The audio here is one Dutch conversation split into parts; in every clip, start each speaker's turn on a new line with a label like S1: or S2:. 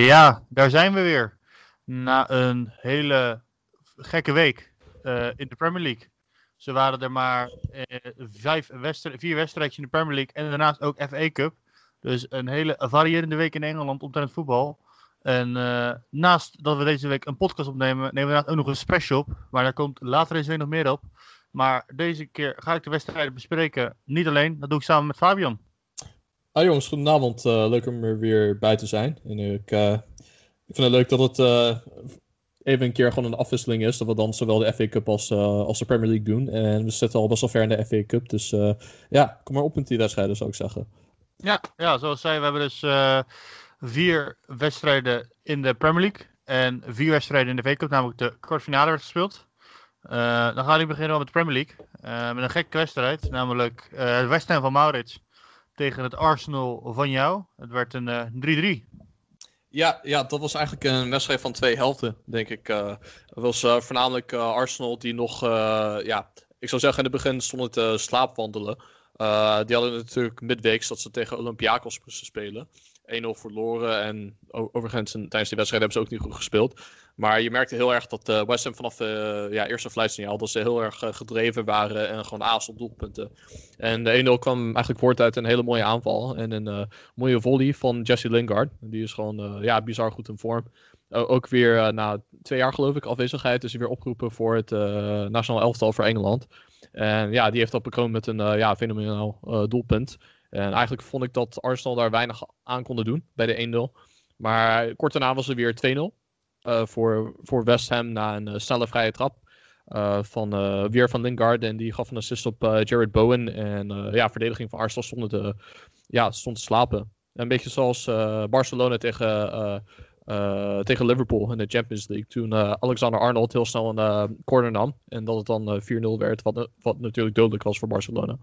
S1: Ja, daar zijn we weer. Na een hele gekke week eh, in de Premier League. Ze waren er maar eh, vijf vier wedstrijdjes in de Premier League en daarnaast ook FA Cup. Dus een hele variërende week in Engeland omtrent voetbal. En eh, naast dat we deze week een podcast opnemen, nemen we inderdaad ook nog een special op. Maar daar komt later deze week nog meer op. Maar deze keer ga ik de wedstrijden bespreken. Niet alleen, dat doe ik samen met Fabian.
S2: Ah jongens, goedenavond. Eh, leuk om er weer bij te zijn. En ik, eh, ik vind het leuk dat het eh, even een keer gewoon een afwisseling is. Dat we dan zowel de FA Cup als, als de Premier League doen. En we zitten al best wel ver in de FA Cup. Dus ja, kom maar op met die wedstrijden zou ik zeggen.
S1: Ja, ja zoals zei, we hebben dus vier wedstrijden in de Premier League. En vier wedstrijden in de V-Cup, namelijk de kwartfinale werd gespeeld. Dan ga ik beginnen met de Premier League. met een gekke wedstrijd, namelijk het West van Maurits tegen het Arsenal van jou. Het werd een eh, 3-3.
S2: Ja, ja, dat was eigenlijk een wedstrijd van twee helften, denk ik. Eh, het was eh, voornamelijk eh, Arsenal die nog, eh, ja, ik zou zeggen in het begin stonden te slaapwandelen. Eh, die hadden natuurlijk midweeks dat ze tegen Olympiakos moesten spelen. 1-0 verloren en overigens tijdens die wedstrijd hebben ze ook niet goed gespeeld. Maar je merkte heel erg dat eh West Ham vanaf de ja, eerste fluitsignaal dat ze heel erg eh, gedreven waren en gewoon aas op doelpunten. En de 1-0 kwam eigenlijk voort uit een hele mooie aanval en een eh, mooie volley van Jesse Lingard. Die is gewoon ja, bizar goed in vorm. Ook weer na twee jaar geloof ik afwezigheid is hij weer opgeroepen voor het nationaal elftal voor Engeland. En ja, die heeft dat bekroond met een ja, fenomenaal doelpunt. En eigenlijk vond ik dat Arsenal daar weinig aan konden doen bij de 1-0. Maar kort daarna was er weer 2-0 eh, voor, voor West Ham na een eh, snelle vrije trap. eh, van weer van Lingard. En die gaf een assist op Jared Bowen. En ja, verdediging van Arsenal stond te, ja, stond te slapen. Een beetje zoals Barcelona tegen, tegen Liverpool in de Champions League. Toen Alexander Arnold heel snel een corner nam. En dat het dan eh, 4-0 werd. Wat, wat natuurlijk dodelijk was voor Barcelona.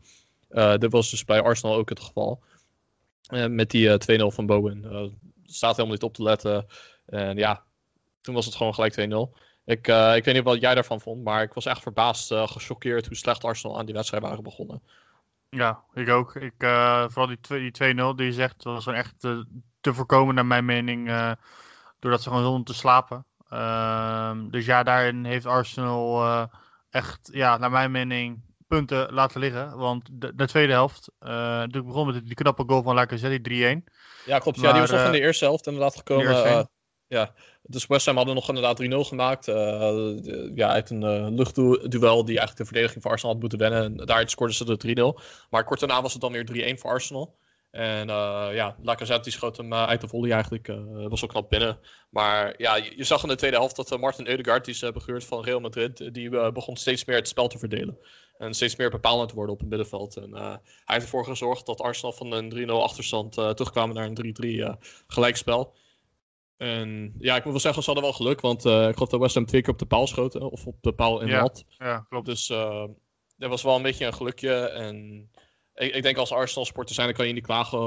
S2: Eh dit was dus bij Arsenal ook het geval. Eh, met die eh, 2-0 van Bowen. Eh, staat helemaal niet op te letten. En ja, toen was het gewoon gelijk 2-0. Ik, eh, ik weet niet wat jij daarvan vond, maar ik was echt verbaasd, eh gechoqueerd hoe slecht Arsenal aan die wedstrijd waren begonnen.
S1: Ja, ik ook. Ik, eh, vooral die, die 2-0 die je zegt, dat was gewoon echt eh, te voorkomen naar mijn mening. eh, doordat ze gewoon zonden te slapen. Ehm, dus ja, daarin heeft Arsenal eh, echt, ja, naar mijn mening, punten laten liggen. Want de, de tweede helft, eh natuurlijk begon met die knappe goal van Lacazette, die 3-1.
S2: Ja, klopt. ja, die was nog
S1: eh,
S2: in de eerste helft inderdaad gekomen. eh, ja, dus West Ham hadden nog inderdaad 3-0 gemaakt. eh, de- ja, uit een eh, luchtduel die eigenlijk de verdediging van Arsenal had moeten wennen. En daar scoorden ze de 3-0. Maar kort daarna was het dan weer 3-1 voor Arsenal. En eh, ja, Lacazette die schoot hem eh, uit de volley eigenlijk. eh was ook knap binnen. Maar ja, je, je zag in de tweede helft dat eh, Martin Ødegaard, die is eh, begeurd van Real Madrid, eh, die eh, begon steeds meer het spel te verdelen. En steeds meer bepalend te worden op het middenveld. En eh, hij heeft ervoor gezorgd dat Arsenal van een 3-0 achterstand eh terugkwamen naar een 3-3 eh, gelijkspel. En ja, ik moet wel zeggen, ze hadden wel geluk. Want ik geloof dat West Ham twee keer op de paal schoten. Of op de paal in de
S1: Ja. Ja, klopt.
S2: Dus dat was wel een beetje een gelukje. En ik, ik denk als Arsenal sporter zijn, dan kan je niet klagen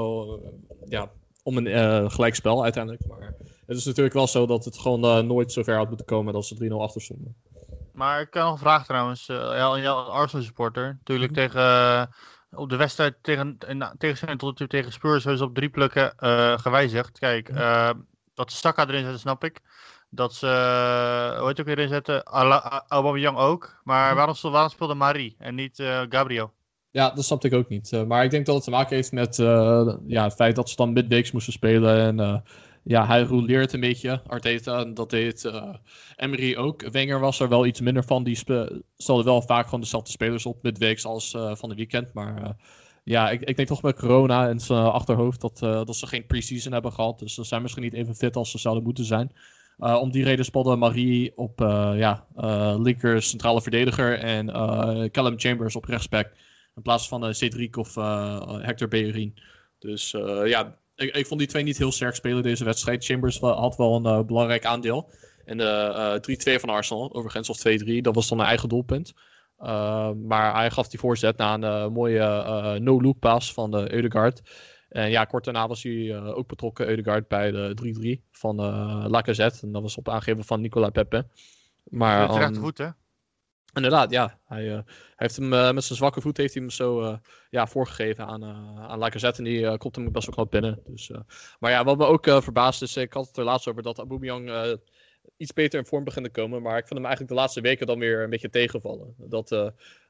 S2: ja, om een gelijkspel uiteindelijk. Maar het is natuurlijk wel zo dat het gewoon nooit zo ver had moeten komen dat ze 3-0 achter stonden.
S1: Maar ik kan nog een vraag trouwens. eh jou, jou als Arsenal supporter. Natuurlijk tegen, eh, op de wedstrijd tegen, in tegenstelling tot natuurlijk tegen Spurs hebben ze op drie plukken eh, gewijzigd. Kijk, eh, dat ze Saka erin zetten snap ik. Dat ze, eh, hoe heet ook weer erin zetten? Ala- A- Aubameyang ook. Maar waarom, spe- waarom speelde Marie en niet eh, Gabriel?
S2: Ja, dat snapte ik ook niet. Eh, maar ik denk dat het te maken heeft met eh, ja, het feit dat ze dan midweeks moesten spelen. En eh, ja, hij roleert een beetje, Arteta. Dat deed eh, Emery ook. Wenger was er wel iets minder van. Die stelde wel vaak gewoon dezelfde spelers op midweeks als eh, van de weekend. Maar eh, ja, ik, ik denk toch met corona en zijn achterhoofd dat, dat ze geen pre-season hebben gehad. Dus ze zijn misschien niet even fit als ze zouden moeten zijn. Om die reden speelde Marie op ja, linker centrale verdediger en Callum Chambers op rechtsback. In plaats van Cedric of Hector Bellerin. Dus ja, ik, ik vond die twee niet heel sterk spelen deze wedstrijd. Chambers had wel een eh, belangrijk aandeel. En de eh 3-2 van Arsenal, overigens, of 2-3, dat was dan een eigen doelpunt. Uh, maar hij gaf die voorzet na een eh, mooie eh, no-look pass van de Eudegaard. En ja, kort daarna was hij eh, ook betrokken, Eudegaard, bij de 3-3 van eh Lacazette. En dat was op aangeven van Nicola Pepe. Maar,
S1: de
S2: ehm,
S1: rechtervoet, hè?
S2: Inderdaad, ja. Hij, eh, heeft hem eh, met zijn zwakke voet heeft hij hem zo eh, ja, voorgegeven aan, aan Lacazette. En die komt hem best wel knap binnen. Dus, maar ja, wat me ook verbaast is, ik had het er laatst over dat Aubameyang iets beter in vorm begint te komen. Maar ik vind hem eigenlijk de laatste weken dan weer een beetje tegenvallen. Dat,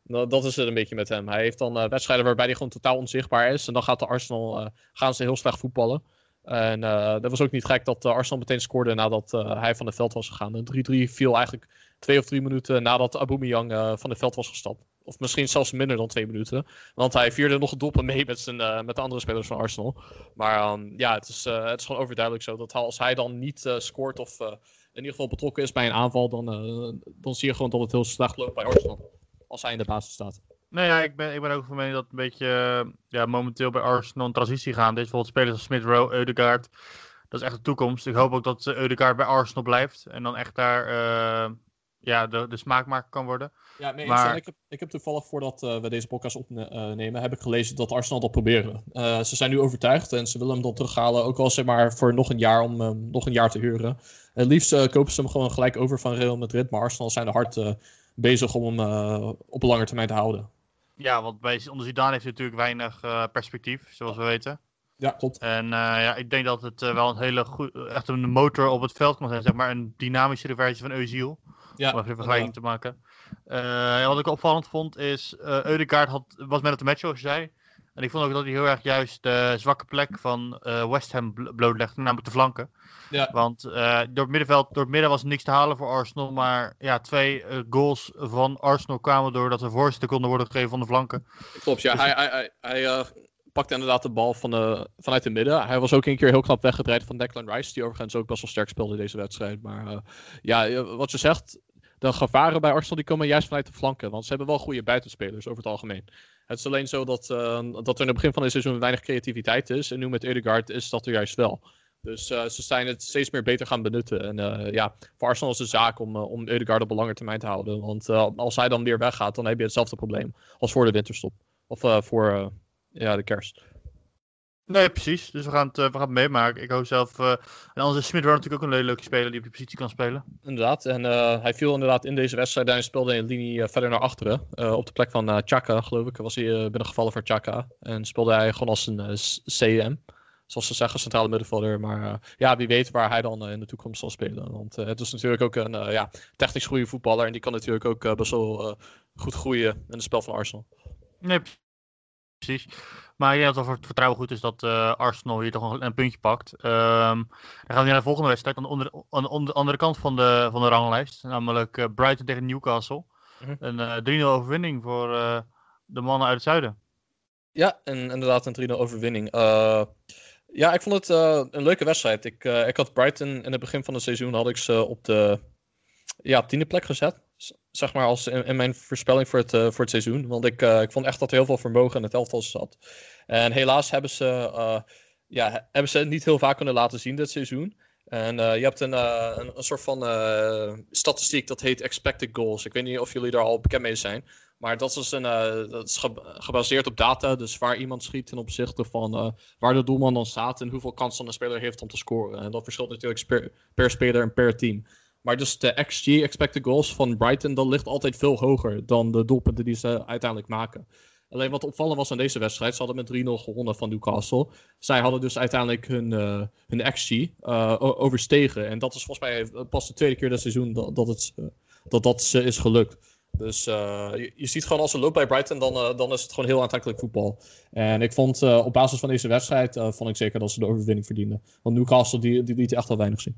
S2: dat is het een beetje met hem. Hij heeft dan wedstrijden waarbij hij gewoon totaal onzichtbaar is. En dan gaat de Arsenal gaan ze heel slecht voetballen. En uh, dat was ook niet gek dat uh, Arsenal meteen scoorde nadat uh, hij van het veld was gegaan. De 3-3 viel eigenlijk twee of drie minuten nadat Aubameyang van het veld was gestapt. Of misschien zelfs minder dan twee minuten. Want hij vierde nog het doelpunt mee met, zijn, met de andere spelers van Arsenal. Maar um, ja, het is, het is gewoon overduidelijk zo dat als hij dan niet scoort of in ieder geval betrokken is bij een aanval, dan, dan zie je gewoon dat het heel slecht loopt bij Arsenal. Als hij in de basis staat.
S1: Nee, ja, ik ben, ik ben ook van mening dat een beetje uh, ja, momenteel bij Arsenal een transitie gaande is. Bijvoorbeeld spelers als Smith Rowe, Eudegaard. Dat is echt de toekomst. Ik hoop ook dat uh, Eudegaard bij Arsenal blijft. En dan echt daar uh, ja, de, de smaakmaker kan worden.
S2: Ja, nee, maar... ik, heb, ik heb toevallig voordat we deze podcast opnemen, heb ik gelezen dat Arsenal dat proberen. Ze zijn nu overtuigd en ze willen hem dan terughalen, ook al zeg maar voor nog een jaar om nog een jaar te huren. Het liefst kopen ze hem gewoon gelijk over van Real Madrid, maar Arsenal zijn er hard bezig om hem op lange termijn te houden.
S1: Ja, want bij, onder Zidane heeft hij natuurlijk weinig uh, perspectief, zoals we weten.
S2: Ja, klopt.
S1: En uh, ja, ik denk dat het uh, wel een hele goed, echt een motor op het veld kan zijn, zeg maar een dynamischere versie van Özil. Ja, om even een vergelijking te maken. Wat ik opvallend vond is, Eudegaard had, was met het match zoals je zei. En ik vond ook dat hij heel erg juist de zwakke plek van West Ham blootlegde, namelijk de flanken.
S2: Ja.
S1: Want door het middenveld, door het midden was niks te halen voor Arsenal. Maar ja, twee uh, goals van Arsenal kwamen doordat er voorzitter konden worden gegeven van de flanken.
S2: Klopt, ja. Dus hij, hij, hij, hij uh, pakte inderdaad de bal van de, vanuit de midden. Hij was ook een keer heel knap weggedraaid van Declan Rice. Die overigens ook best wel sterk speelde in deze wedstrijd. Maar uh, ja, wat je zegt, de gevaren bij Arsenal die komen juist vanuit de flanken. Want ze hebben wel goede buitenspelers over het algemeen. Het is alleen zo dat, dat er in het begin van het seizoen weinig creativiteit is. En nu met Eudegaard is dat er juist wel. Dus uh, ze zijn het steeds meer beter gaan benutten. En uh, ja, voor Arsenal is het zaak om, uh, om Eudegaard op een lange termijn te houden. Want als hij dan weer weggaat, dan heb je hetzelfde probleem als voor de winterstop. Of voor ja, de kerst.
S1: Nee, precies. Dus we gaan het, we gaan het meemaken. Ik hoop zelf... en anders is Smith natuurlijk ook een hele leuke speler die op die positie kan spelen.
S2: Inderdaad. En hij viel inderdaad in deze wedstrijd. Hij speelde in linie verder naar achteren. op de plek van Chaka, geloof ik, was hij binnengevallen voor Chaka. En speelde hij gewoon als een CM zoals ze zeggen, centrale middenvelder. Maar uh, ja, wie weet waar hij dan uh, in de toekomst zal spelen. Want uh, het is natuurlijk ook een ja, technisch goede voetballer. En die kan natuurlijk ook best wel goed groeien in het spel van Arsenal.
S1: Nee, precies. Maar ik denk dat het vertrouwen goed is dat Arsenal hier toch een, een puntje pakt. Um, dan gaan we naar de volgende wedstrijd aan de, onder, aan de andere kant van de, van de ranglijst. Namelijk Brighton tegen Newcastle.
S2: Mhm.
S1: Een 3-0 overwinning voor de mannen uit het zuiden.
S2: Ja, en inderdaad een 3-0 overwinning. Ja, ik vond het een leuke wedstrijd. Ik, ik had Brighton in het begin van het seizoen had ik ze op de ja, op tiende plek gezet. Zeg maar als in, in mijn voorspelling voor het, uh, voor het seizoen. Want ik, ik vond echt dat er heel veel vermogen in het elftal zat. En helaas hebben ze, ja, hebben ze niet heel vaak kunnen laten zien dit seizoen. En je hebt een, een, een, soort van statistiek dat heet expected goals. Ik weet niet of jullie daar al bekend mee zijn. Maar dat is, een, dat is gebaseerd op data. Dus waar iemand schiet ten opzichte van waar de doelman dan staat. En hoeveel kans dan een speler heeft om te scoren. En dat verschilt natuurlijk per, per speler en per team. Maar dus de XG, expected goals van Brighton, dat ligt altijd veel hoger dan de doelpunten die ze uiteindelijk maken. Alleen wat opvallend was aan deze wedstrijd, ze hadden met 3-0 gewonnen van Newcastle. Zij hadden dus uiteindelijk hun, uh, hun XG uh, overstegen. En dat is volgens mij pas de tweede keer dit seizoen dat, dat, het, dat, dat is gelukt. Dus je, je, ziet gewoon als ze loopt bij Brighton, dan, dan is het gewoon heel aantrekkelijk voetbal. En ik vond op basis van deze wedstrijd, vond ik zeker dat ze de overwinning verdienden. Want Newcastle, die, die liet echt al weinig zien.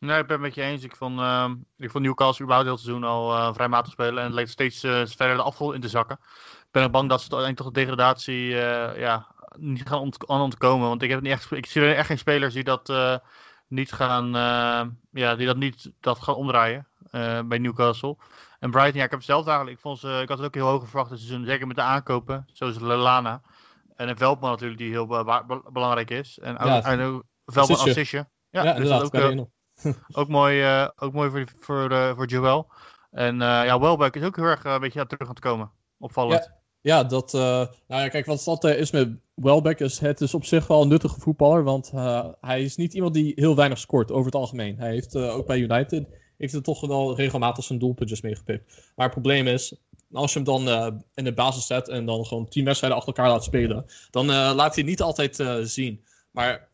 S1: Nee, ik ben het met je eens. Ik vond, uh, ik vond Newcastle überhaupt heel seizoen al uh, vrij matig spelen. En het leek steeds uh, verder de afval in te zakken. Ik ben ook bang dat ze uiteindelijk toch de degradatie ja, niet gaan ont aan ontkomen. Want ik, heb niet echt, ik zie er echt geen spelers die dat niet gaan, ja, die dat niet dat gaan omdraaien bij Newcastle. En Brighton, ja, ik heb het zelf eigenlijk. Ik, vond ze, ik had het ook heel hoog verwacht dit seizoen. Zeker met de aankopen, zoals Lallana. En een Veldman natuurlijk, die heel be- ba- be- belangrijk is. En,
S2: Ja,
S1: en Veldman
S2: assistje.
S1: Ja,
S2: Ja,
S1: dus dat ook, eh. ook mooi, eh, ook mooi voor, voor, eh, voor Joel. En eh, ja, Welbeck is ook heel erg een beetje aan terug aan het komen. Opvallend.
S2: Ja, dat. nou ja, kijk, wat het altijd is met Welbeck is het is op zich wel een nuttige voetballer. Want hij is niet iemand die heel weinig scoort over het algemeen. Hij heeft ook bij United heeft er toch wel regelmatig zijn doelpuntjes meegepikt. Maar het probleem is, als je hem dan in de basis zet en dan gewoon tien wedstrijden achter elkaar laat spelen, dan laat hij het niet altijd zien. Maar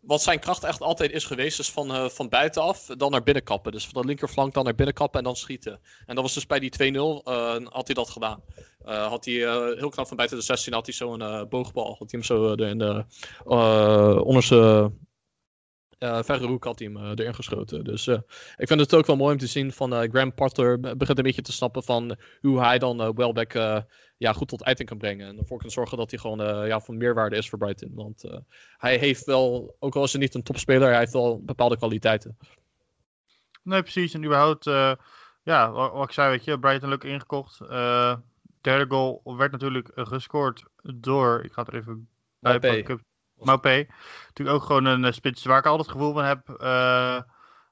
S2: wat zijn kracht echt altijd is geweest, is van, eh, van buitenaf dan naar binnen kappen. Dus van de linkerflank dan naar binnen kappen en dan schieten. En dat was dus bij die 2-0 eh, had hij dat gedaan. Eh, had hij heel knap van buiten de 16 had hij zo'n boogbal. Had hij hem zo in de onderste eh, verre hoek had hij hem eh, erin geschoten. Dus eh, ik vind het ook wel mooi om te zien van Graham Potter be- begint een beetje te snappen van hoe hij dan Welbeck ja, goed tot uiting kan brengen. En ervoor kan zorgen dat hij gewoon ja, van meerwaarde is voor Brighton. Want hij heeft wel, ook al is hij niet een topspeler, hij heeft wel bepaalde kwaliteiten.
S1: Nee, precies. En überhaupt, ja, wat, wat ik zei, weet je, Brighton leuk ingekocht. Derde goal werd natuurlijk gescoord door, ik ga het er even bij pakken. Maupé. Natuurlijk ook gewoon een eh, spits waar ik altijd het gevoel van heb. eh,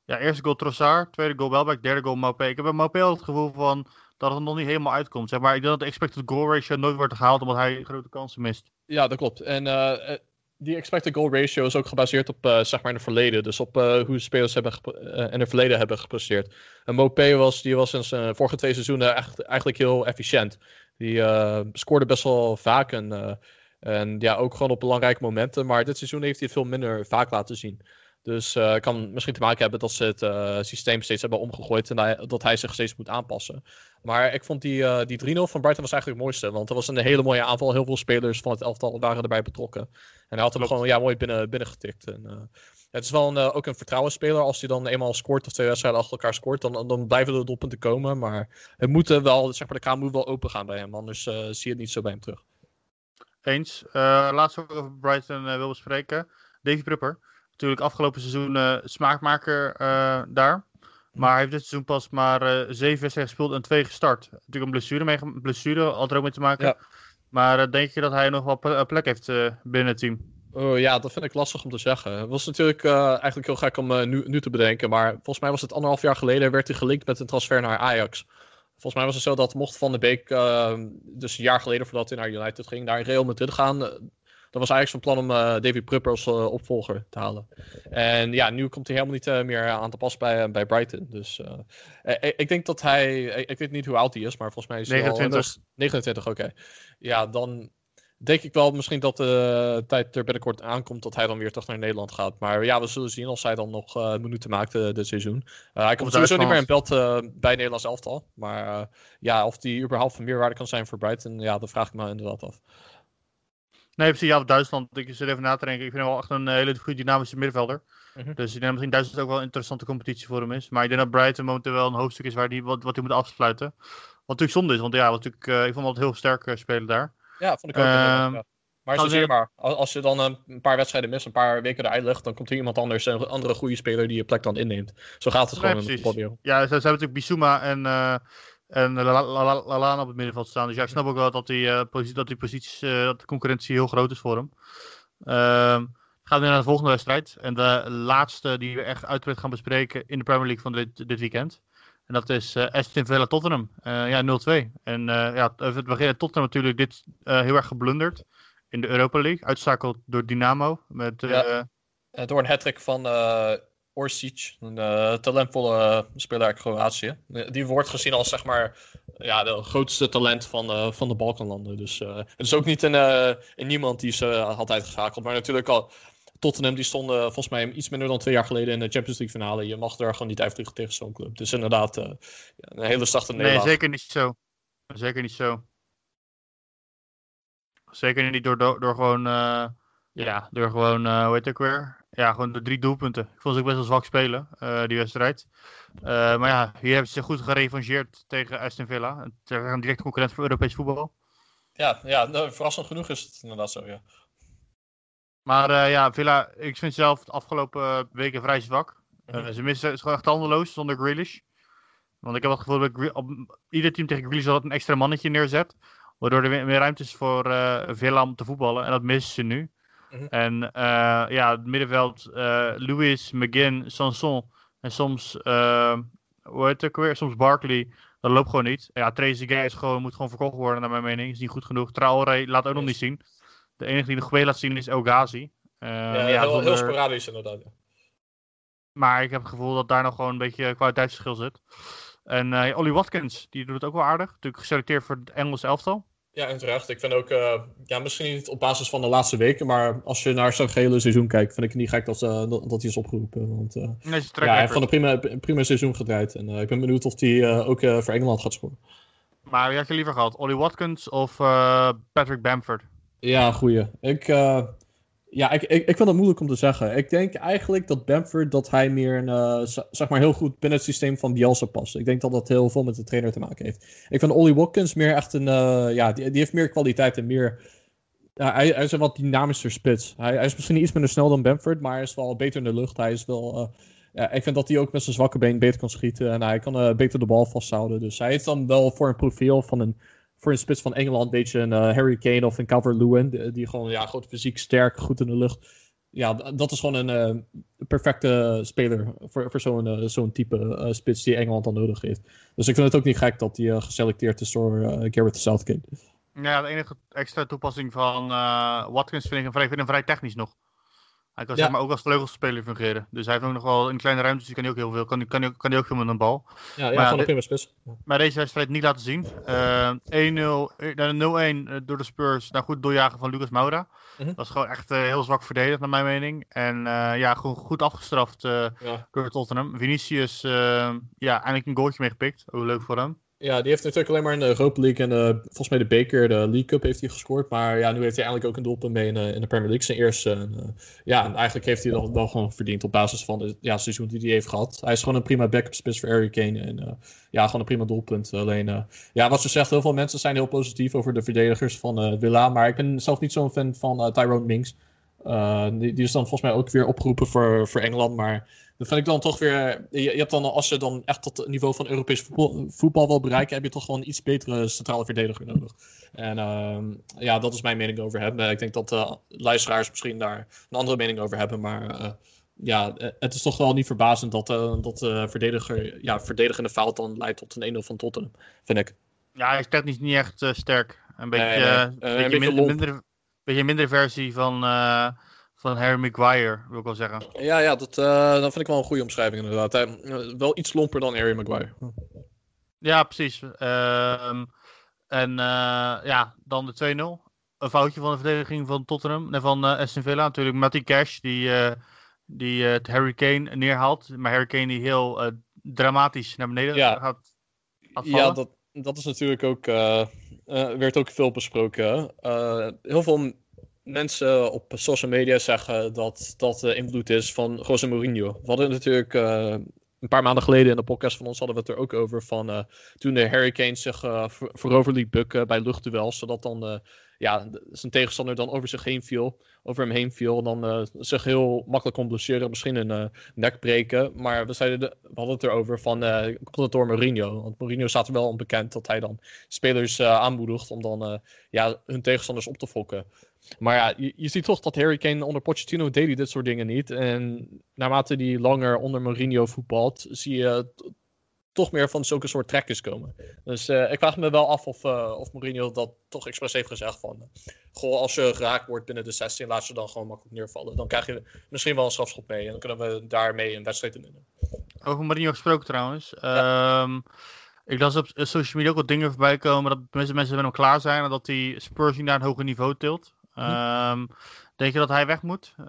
S1: ja, eerste goal Trossard, tweede goal Welbeck, derde goal Maupé. Ik heb bij Maupé altijd het gevoel van dat het nog niet helemaal uitkomt. Zeg maar ik denk dat de expected goal ratio nooit wordt gehaald omdat hij grote kansen mist.
S2: Ja, dat klopt. En eh, die expected goal ratio is ook gebaseerd op zeg maar in het verleden. Dus op eh, hoe spelers hebben eh, in het verleden hebben gepresteerd. En was, die was in vorige twee seizoenen echt, eigenlijk heel efficiënt. Die scoorde best wel vaak en, eh, en ja, ook gewoon op belangrijke momenten. Maar dit seizoen heeft hij het veel minder vaak laten zien. Dus eh kan misschien te maken hebben dat ze het eh, systeem steeds hebben omgegooid en hij- dat hij zich steeds moet aanpassen. Maar ik vond die, eh, die 3-0 van Brighton was eigenlijk het mooiste. Want er was een hele mooie aanval. Heel veel spelers van het elftal waren erbij betrokken. En hij had hem
S1: Klopt.
S2: gewoon ja, mooi binnen, binnengetikt. En, het is wel een, ook een vertrouwensspeler. Als hij dan eenmaal scoort of twee wedstrijden achter elkaar scoort, dan, dan blijven de doelpunten komen. Maar het moet wel, zeg maar, de kraan moet wel open gaan bij hem. Anders zie je het niet zo bij hem terug.
S1: Eens. Eh laatst ook over Brighton eh, wil bespreken. Davy Prupper. Natuurlijk afgelopen seizoen eh, smaakmaker daar. Maar hij heeft dit seizoen pas maar zeven wedstrijden gespeeld en twee gestart. Natuurlijk een blessure, mee, blessure had er ook mee te maken.
S2: Ja.
S1: Maar denk je dat hij nog wel plek heeft binnen het team?
S2: Oh, ja, dat vind ik lastig om te zeggen. Het was natuurlijk eigenlijk heel gek om nu, nu te bedenken. Maar volgens mij was het anderhalf jaar geleden werd hij gelinkt met een transfer naar Ajax. Volgens mij was het zo dat mocht Van de Beek, eh, dus een jaar geleden voordat hij naar United ging, naar Real Madrid gaan. eh, dan was Ajax van plan om eh Davy Prupper als eh, opvolger te halen. En ja, nu komt hij helemaal niet meer aan te pas bij, bij Brighton. Dus ik, ik denk dat hij, ik, ik weet niet hoe oud hij is, maar volgens mij is hij al...
S1: 29.
S2: 29, oké. Ja, dan denk ik wel misschien dat de tijd er binnenkort aankomt dat hij dan weer terug naar Nederland gaat. Maar ja, we zullen zien als hij dan nog eh, minuten maakt eh, dit seizoen. Eh, hij komt sowieso niet meer in beeld bij Nederlands elftal. Maar ja, of die überhaupt van meerwaarde kan zijn voor Brighton, ja, dat vraag ik me inderdaad af.
S1: Nee, precies. Ja, Duitsland. Ik zit even na te denken. Ik vind hem wel echt een hele goede dynamische middenvelder.
S2: Mhm.
S1: Dus ik denk dat misschien Duitsland ook wel een interessante competitie voor hem is. Maar ik denk dat Brighton momenteel wel een hoofdstuk is waar die, wat, wat hij moet afsluiten. Wat natuurlijk zonde is, want ja, wat natuurlijk, ik vond hem altijd heel sterk spelen daar.
S2: Ja, vond ik ook.
S1: Ehm,
S2: ja. Maar zo maar. Als, je dan een, een paar wedstrijden mist, een paar weken eruit legt, dan komt er iemand anders, een andere goede speler die je plek dan inneemt. Zo gaat het gewoon in het voetbal.
S1: Ja, ze, hebben natuurlijk Bissouma en, eh en La- La- La- Lallana op het middenveld staan. Dus ja, ik snap ook wel dat die, eh, posi- dat die posities, eh, dat de concurrentie heel groot is voor hem. Ehm gaan we naar de volgende wedstrijd. En de laatste die we echt uitgebreid gaan bespreken in de Premier League van dit, dit weekend. En dat is eh Aston Villa Tottenham. Eh, ja, 0-2. En eh, ja, het begin. Tottenham natuurlijk dit heel erg geblunderd in de Europa League. Uitschakeld door Dynamo. Met,
S2: Ja. Door een hat van Orsic, een talentvolle speler uit Kroatië. Die wordt gezien als zeg maar ja, de grootste talent van, van de Balkanlanden. Dus het is ook niet een, een niemand die ze had uitgeschakeld. Maar natuurlijk al Tottenham die stonden volgens mij iets minder dan twee jaar geleden in de Champions League finale. Je mag er gewoon niet uitvliegen tegen zo'n club. Dus inderdaad eh, een hele zachte
S1: Nee,
S2: nederlaag.
S1: zeker niet zo. Zeker niet zo. Zeker niet door, door, door gewoon, eh, ja, door gewoon, eh, hoe heet het ook weer? Ja, gewoon de drie doelpunten. Ik vond ze ook best wel zwak spelen, eh, die wedstrijd. Eh, maar ja, hier hebben ze zich goed gerevancheerd tegen Aston Villa. Een directe concurrent voor Europees voetbal.
S2: Ja, ja nou, verrassend genoeg is het inderdaad zo, ja.
S1: Maar eh, ja, Villa, ik vind zelf de afgelopen eh, weken vrij zwak. Eh,
S2: Mhm.
S1: ze missen, is gewoon echt tandeloos zonder Grealish. Want ik heb het gevoel dat Gre- op, ieder team tegen Grealish altijd een extra mannetje neerzet. Waardoor er meer ruimte is voor eh Villa om te voetballen. En dat missen ze nu.
S2: Mhm.
S1: En eh, ja, het middenveld, eh Lewis, McGinn, Sanson en soms, eh, hoe heet het ook weer, soms Barkley. Dat loopt gewoon niet. Ja, Tracy Gay is gewoon, moet gewoon verkocht worden, naar mijn mening. Is niet goed genoeg. Traoré laat ook nog niet zien. De enige die nog goed laat zien is El Ghazi. Eh,
S2: Ja,
S1: ja,
S2: heel, heel sporadisch inderdaad.
S1: maar ik heb het gevoel dat daar nog gewoon een beetje kwaliteitsverschil zit. En eh Ollie Watkins, die doet het ook wel aardig. Natuurlijk geselecteerd voor het Engelse elftal.
S2: Ja, en terecht. Ik vind ook, eh, ja, misschien niet op basis van de laatste weken, maar als je naar zo'n gehele seizoen kijkt, vind ik het niet gek dat, dat, dat hij is opgeroepen. Want
S1: Nee,
S2: ja, hij heeft van een prima, prima seizoen gedraaid. En ik ben benieuwd of hij ook voor Engeland gaat scoren.
S1: Maar wie had je liever gehad? Ollie Watkins of Patrick Bamford?
S2: Ja, goeie. Ik, eh, ja, ik, ik, ik vind het moeilijk om te zeggen. Ik denk eigenlijk dat Bamford, dat hij meer een, eh, zeg maar heel goed binnen het systeem van Bielsa past. Ik denk dat dat heel veel met de trainer te maken heeft. Ik vind Ollie Watkins meer echt een, eh, ja, die, heeft meer kwaliteit en meer... Hij, is een wat dynamischer spits. Hij, is misschien iets minder snel dan Bamford, maar hij is wel beter in de lucht. Hij is wel... ja, ik vind dat hij ook met zijn zwakke been beter kan schieten en hij kan beter de bal vasthouden. Dus hij heeft dan wel voor een profiel van een voor een spits van Engeland een beetje een eh, Harry Kane of een Calvert-Lewin. Die, die gewoon, ja, goed fysiek, sterk, goed in de lucht. Ja, dat is gewoon een eh, perfecte speler voor, voor zo'n eh, zo'n type spits die Engeland dan nodig heeft. Dus ik vind het ook niet gek dat eh, geselecteerd is door Garrett Southgate.
S1: Ja, de enige extra toepassing van Watkins vind ik, hem vrij, vind ik hem vrij technisch nog. Hij kan
S2: Ja.
S1: zeg maar ook als vleugelspeler fungeren. Dus hij heeft ook nog wel in kleine ruimtes, die kan hij ook heel veel. Kan, kan, kan hij ook veel met een bal.
S2: Ja, ja, gewoon
S1: dit-
S2: een prima spits.
S1: Maar deze wedstrijd niet laten zien. Eh 1-0, eh, naar de 0-1 eh, door de Spurs. Nou goed, doorjagen van Lucas Moura.
S2: Mhm.
S1: Dat is gewoon echt eh, heel zwak verdedigd, naar mijn mening. En eh, ja, gewoon goed afgestraft eh,
S2: Ja.
S1: door Tottenham. Vinicius, eh, ja, eindelijk een goaltje meegepikt. Ook leuk voor hem.
S2: Ja, die heeft natuurlijk alleen maar in de Europa League en eh, volgens mij de beker, de League Cup heeft hij gescoord. Maar ja, nu heeft hij eigenlijk ook een doelpunt mee in, eh, in de Premier League, zijn eerste. Eh, ja, en eigenlijk heeft hij dat wel gewoon verdiend op basis van het ja, seizoen die hij heeft gehad. Hij is gewoon een prima backup spits voor Harry Kane. En ja, gewoon een prima doelpunt. Alleen, ja, wat ze zegt, heel veel mensen zijn heel positief over de verdedigers van Villa. Maar ik ben zelf niet zo'n fan van Tyrone Mings. Die, die is dan volgens mij ook weer opgeroepen voor, voor Engeland. Maar dat vind ik dan toch weer. Je, je hebt dan, als je dan echt tot het niveau van Europees voetbal, voetbal wil bereiken, heb je toch gewoon een iets betere centrale verdediger nodig. En ehm, ja, dat is mijn mening over hem. Eh, ik denk dat eh, luisteraars misschien daar een andere mening over hebben. Maar eh, ja, eh, het is toch wel niet verbazend dat, eh dat de verdediger, ja, verdedigende fout dan leidt tot een 1-0 van Tottenham, vind ik.
S1: Ja, hij is technisch niet echt eh, sterk. Een beetje,
S2: Nee, nee.
S1: eh,
S2: Eh,
S1: een beetje, minder, minder, beetje een mindere versie van, eh, van Harry Maguire, wil ik wel zeggen.
S2: Ja, ja dat, dat vind ik wel een goede omschrijving inderdaad. Hij, eh, wel iets lomper dan Harry Maguire.
S1: Ja, precies. Ehm, en eh, ja, dan de 2-0. Een foutje van de verdediging van Tottenham en van Aston Villa. Natuurlijk Matty Cash, die, die het Harry Kane neerhaalt. Maar Harry Kane die heel dramatisch naar beneden
S2: Ja.
S1: gaat, gaat
S2: Ja, dat, dat is natuurlijk ook, werd ook veel besproken. Heel veel mensen op social media zeggen dat dat de invloed is van José Mourinho. We hadden natuurlijk eh, een paar maanden geleden in de podcast van ons hadden we het er ook over van eh, toen de Harry Kane zich voor- voorover liet bukken bij luchtduels, zodat dan ja, zijn tegenstander dan over zich heen viel, over hem heen viel en dan zich heel makkelijk kon blesseren, misschien een nek breken. Maar we, zeiden de- we hadden het erover van, komt het door Mourinho? Want Mourinho staat wel onbekend dat hij dan spelers aanmoedigt om dan ja, hun tegenstanders op te fokken. Maar ja, je, je ziet toch dat Harry Kane onder Pochettino deed hij dit soort dingen niet. En naarmate hij langer onder Mourinho voetbalt, zie je toch meer van zulke soort trekjes komen. Dus eh, ik vraag me wel af of, eh, of Mourinho dat toch expres heeft gezegd van... goh, als je geraakt wordt binnen de 16, laat je dan gewoon makkelijk neervallen. Dan krijg je misschien wel een strafschop mee en dan kunnen we daarmee een wedstrijd in winnen.
S1: Over Mourinho gesproken trouwens. Ehm, ik las op social media ook wat dingen voorbij komen dat de meeste mensen met hem klaar zijn en dat hij Spurs niet naar een hoger niveau tilt. Ehm, denk je dat hij weg moet eh,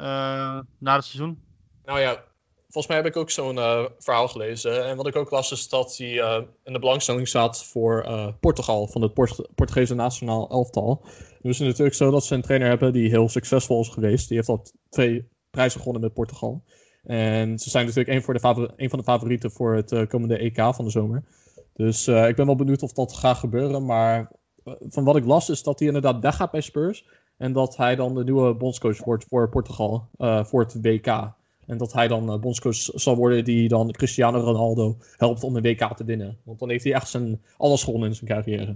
S1: na het seizoen?
S2: Nou ja, volgens mij heb ik ook zo'n eh, verhaal gelezen. En wat ik ook las is dat hij eh, in de belangstelling staat voor Portugal, van het Port- Portugese nationaal elftal. Nu is het natuurlijk zo dat ze een trainer hebben die heel succesvol is geweest. Die heeft al twee prijzen gewonnen met Portugal. En ze zijn natuurlijk een, voor de een van de favorieten voor het komende EK van de zomer. Dus ik ben wel benieuwd of dat gaat gebeuren. Maar van wat ik las is dat hij inderdaad weggaat bij Spurs. En dat hij dan de nieuwe bondscoach wordt voor Portugal, eh, voor het WK. En dat hij dan eh, bondscoach zal worden die dan Cristiano Ronaldo helpt om de WK te winnen. Want dan heeft hij echt zijn, alles gewonnen in zijn carrière.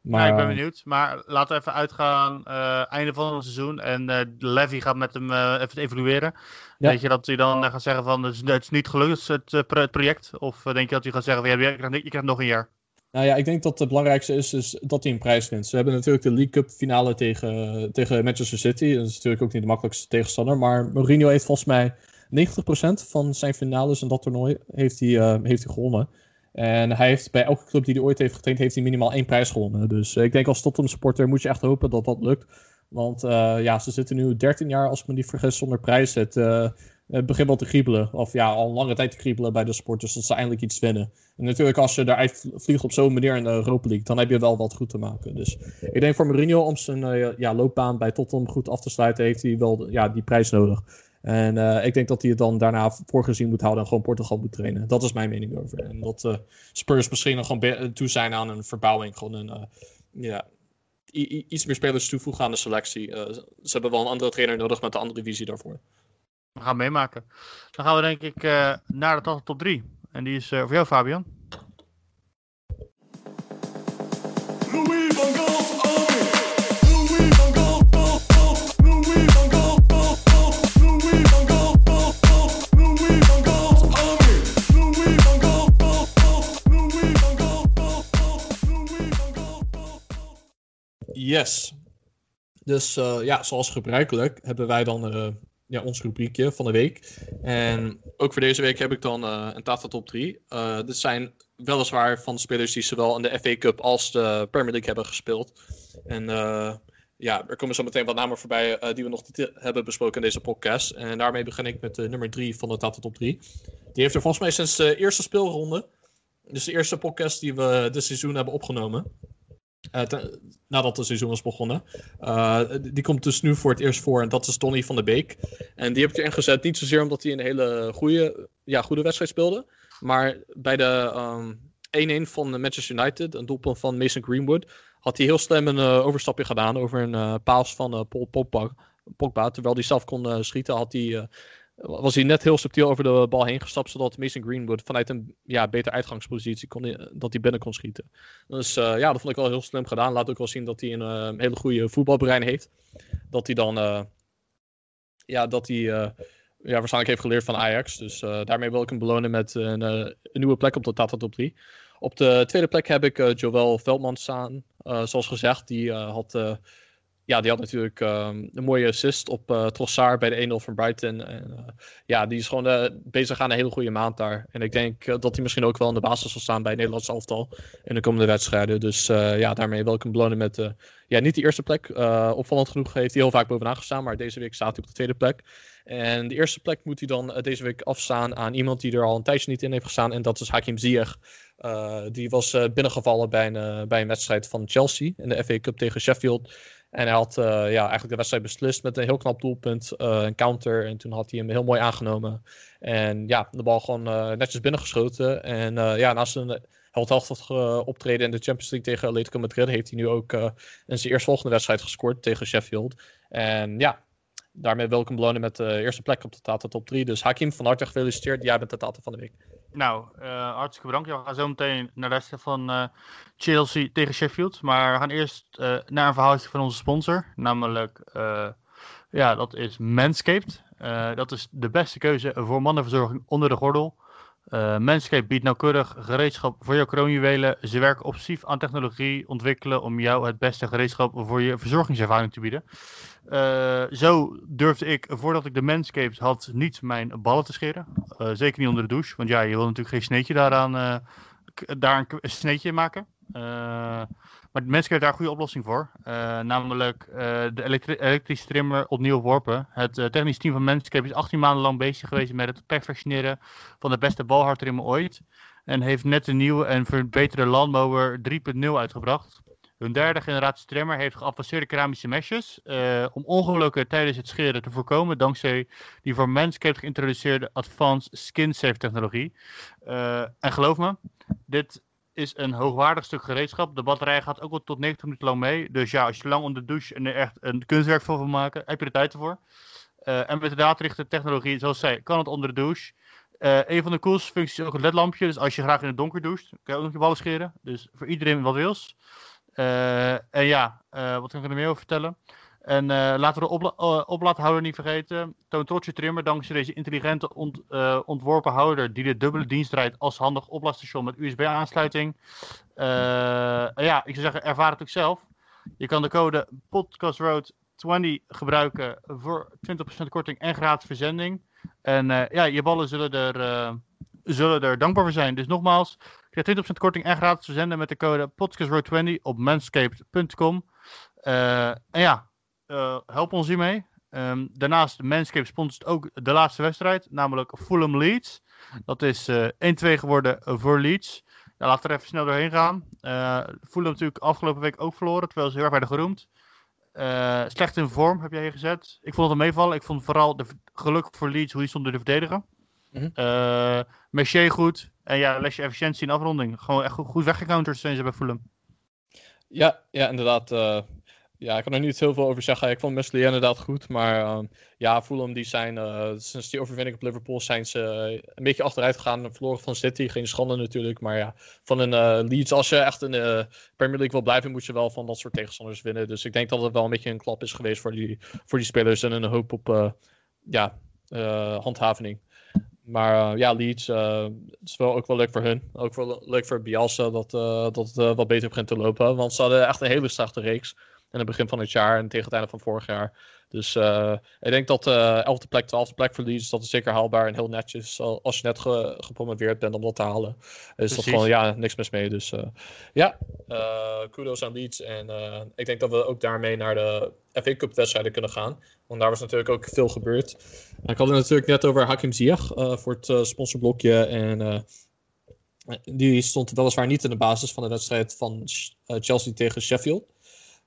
S3: Maar,
S1: ja, ik ben
S3: eh,
S1: benieuwd. Maar laten we even uitgaan. einde van het seizoen. En Levy gaat met hem even evalueren.
S3: Ja.
S1: Denk je dat hij dan gaat zeggen van het is, niet gelukt, het, pro- het project? Of denk je dat hij gaat zeggen van ja, je, krijgt, je krijgt nog een jaar?
S3: Nou ja, ik denk dat het belangrijkste is, is dat hij een prijs wint. Ze hebben natuurlijk de League Cup finale tegen, tegen Manchester City. Dat is natuurlijk ook niet de makkelijkste tegenstander. Maar Mourinho heeft volgens mij 90% van zijn finales in dat toernooi heeft hij, eh, heeft hij gewonnen. En hij heeft bij elke club die hij ooit heeft getraind, heeft hij minimaal één prijs gewonnen. Dus eh, ik denk als Tottenham supporter moet je echt hopen dat dat lukt. Want eh, ja, ze zitten nu 13 jaar, als ik me niet vergis, zonder prijs. Het het begint wel te kriebelen. Of ja, al een lange tijd te kriebelen bij de sporters. Dat ze eindelijk iets winnen. En natuurlijk, als je eruit vliegt op zo'n manier in de Europa League, dan heb je wel wat goed te maken. Dus ik denk voor Mourinho om zijn eh, ja, loopbaan bij Tottenham goed af te sluiten, heeft hij wel ja, die prijs nodig. En eh, ik denk dat hij het dan daarna voorgezien moet houden en gewoon Portugal moet trainen. Dat is mijn mening over. En dat eh, Spurs misschien nog gewoon toe zijn aan een verbouwing. Gewoon een, ja, iets meer spelers toevoegen aan de selectie. Ze hebben wel een andere trainer nodig met een andere visie daarvoor.
S1: We gaan meemaken. Dan gaan we denk ik eh, naar de top- top 3. En die is eh, voor jou, Fabian.
S4: Louis van Gaal.
S3: Yes. Dus eh, ja, zoals gebruikelijk hebben wij dan ja, ons rubriekje van de week.
S2: En ook voor deze week heb ik dan eh, een Tata top 3. Eh, dit zijn weliswaar van de spelers die zowel in de FA Cup als de Premier League hebben gespeeld. En eh, ja, er komen zo meteen wat namen voorbij die we nog niet hebben besproken in deze podcast. En daarmee begin ik met de nummer 3 van de Tata top 3. Die heeft er volgens mij sinds de eerste speelronde, dus de eerste podcast die we dit seizoen hebben opgenomen. Eh, nadat het seizoen was begonnen. Eh, die komt dus nu voor het eerst voor en dat is Donny van de Beek. En die heb ik erin gezet, niet zozeer omdat hij een hele goede, ja, goede wedstrijd speelde. Maar bij de ehm 1-1 van Manchester United, een doelpunt van Mason Greenwood, had hij heel slim een eh, overstapje gedaan over een paas van Paul Pogba, Pogba. Terwijl hij zelf kon schieten, had hij, was hij net heel subtiel over de bal heen gestapt, zodat Mason Greenwood vanuit een ja, betere uitgangspositie kon, hij- dat hij binnen kon schieten. Dus eh, ja, dat vond ik wel heel slim gedaan. Laat ook wel zien dat hij een eh, hele goede voetbalbrein heeft. Dat hij dan eh, ja, dat hij eh, ja, waarschijnlijk heeft geleerd van Ajax. Dus eh, daarmee wil ik hem belonen met een, eh, een nieuwe plek op de Tata Top 3. Op de tweede plek heb ik eh Joël Veldman staan. Eh, zoals gezegd, die, eh, had, eh, ja, die had natuurlijk ehm, een mooie assist op eh Trossard bij de 1-0 van Brighton. En, eh, ja, die is gewoon eh, bezig aan een hele goede maand daar. En ik denk dat hij misschien ook wel in de basis zal staan bij het Nederlands elftal in de komende wedstrijden. Dus ja, daarmee wil ik hem belonen met ja, niet de eerste plek. Opvallend genoeg heeft hij heel vaak bovenaan gestaan, maar deze week staat hij op de tweede plek. En de eerste plek moet hij dan deze week afstaan aan iemand die er al een tijdje niet in heeft gestaan. En dat is Hakim Ziyech. Die was binnengevallen bij een, bij een wedstrijd van Chelsea in de FA Cup tegen Sheffield. En hij had eh, ja, eigenlijk de wedstrijd beslist met een heel knap doelpunt, eh, een counter. En toen had hij hem heel mooi aangenomen. En ja, de bal gewoon eh, netjes binnengeschoten. En ja, naast een heldhaftig optreden in de Champions League tegen Atletico Madrid heeft hij nu ook in zijn eerstvolgende wedstrijd gescoord tegen Sheffield. En ja, daarmee hem belonen met de eerste plek op de Tata Top 3. Dus Hakim, van harte gefeliciteerd. Jij bent de Tata van de week.
S1: Nou, uh, hartstikke bedankt. We gaan zo meteen naar de rest van uh, Chelsea tegen Sheffield. Maar we gaan eerst naar een verhaaltje van onze sponsor. Namelijk, ja, dat is Manscaped. Dat is de beste keuze voor mannenverzorging onder de gordel. Manscaped biedt nauwkeurig gereedschap voor jouw kroonjuwelen. Ze werken obsessief aan technologie ontwikkelen om jou het beste gereedschap voor je verzorgingservaring te bieden. Uh, zo durfde ik, voordat ik de Manscaped had, niet mijn ballen te scheren. Uh, zeker niet onder de douche, want ja, je wil natuurlijk geen sneetje daaraan, uh, daar een sneetje maken. maar de heeft daar een goede oplossing voor. namelijk de elektri elektrische trimmer opnieuw verworpen. Het technisch team van Manscaped is 18 maanden lang bezig geweest met het perfectioneren van de beste balhaartrimmer ooit. En heeft net een nieuwe en verbeterde Landmower 3.0 uitgebracht. Hun derde generatie trimmer heeft geavanceerde keramische meshes uh, om ongelukken tijdens het scheren te voorkomen dankzij die voor Manscaped geïntroduceerde Advanced Skin Safe technologie. Uh, en geloof me, dit is een hoogwaardig stuk gereedschap. De batterij gaat ook wel tot 90 minuten lang mee. Dus ja, als je lang onder de douche en er echt een kunstwerk van wil maken, heb je er tijd voor. Uh, en met de daadrichte technologie, zoals zij, kan het onder de douche. Een van de coolste functies is ook een ledlampje. Dus als je graag in het donker doucht, kan je ook nog je ballen scheren. Dus voor iedereen wat wils. Eh, en ja, eh, wat kan ik er meer over vertellen? En eh, laten we de opla niet vergeten. Toon trots je trimmer dankzij deze intelligente ont- ontworpen houder die de dubbele dienst rijdt als handig oplaadstation met USB-aansluiting. Ja, ik zou zeggen, ervaar het ook zelf. Je kan de code podcastroad20 gebruiken voor 20% korting en gratis verzending. En ja, je ballen zullen er, zullen er dankbaar voor zijn. Dus nogmaals, je krijgt 20% korting en gratis verzenden met de code podcastroad20 op manscaped.com. Eh, en ja, eh, help ons hiermee. Ehm, daarnaast, Manscaped sponsort ook de laatste wedstrijd, namelijk Fulham Leeds. Dat is eh 1-2 geworden voor Leeds. Nou, laten we er even snel doorheen gaan. Fulham natuurlijk afgelopen week ook verloren, terwijl ze heel erg werden geroemd. Slecht in vorm heb jij gezet. Ik vond het een meevallen. Ik vond vooral de geluk voor Leeds hoe die stonden te verdedigen. Mercier goed. En ja, lesje efficiëntie in afronding. Gewoon echt goed, weggecounterd zijn ze bij Fulham.
S2: Ja, ja inderdaad. eh, ja, ik kan er niet heel veel over zeggen. Ik vond Meslier inderdaad goed. Maar ehm, ja, Fulham die zijn eh, sinds die overwinning op Liverpool zijn ze een beetje achteruit gegaan. Verloren van City. Geen schande natuurlijk. Maar ja, van een Leeds. Als je echt de Premier League wil blijven, moet je wel van dat soort tegenstanders winnen. Dus ik denk dat het wel een beetje een klap is geweest voor die, voor die spelers. En een hoop op ja, handhaving. Maar eh, ja, Leeds het is wel ook wel leuk voor hun. Ook wel leuk voor Bielsa dat, eh, dat het wat beter begint te lopen. Want ze hadden echt een hele slechte reeks. In het begin van het jaar en tegen het einde van vorig jaar. Dus eh, ik denk dat eh 11e plek, 12e plek voor Leeds, dat is zeker haalbaar en heel netjes. Al- Als je net ge- gepromoveerd bent om dat te halen, is
S1: Precies.
S2: dat gewoon ja, niks mis mee. Dus eh, ja, eh, kudos aan Leeds. En eh, ik denk dat we ook daarmee naar de FA Cup wedstrijden kunnen gaan. Want daar was natuurlijk ook veel gebeurd. En ik had het natuurlijk net over Hakim Ziyech eh, voor het eh, sponsorblokje. En eh, die stond weliswaar niet in de basis van de wedstrijd van eh, Chelsea tegen Sheffield.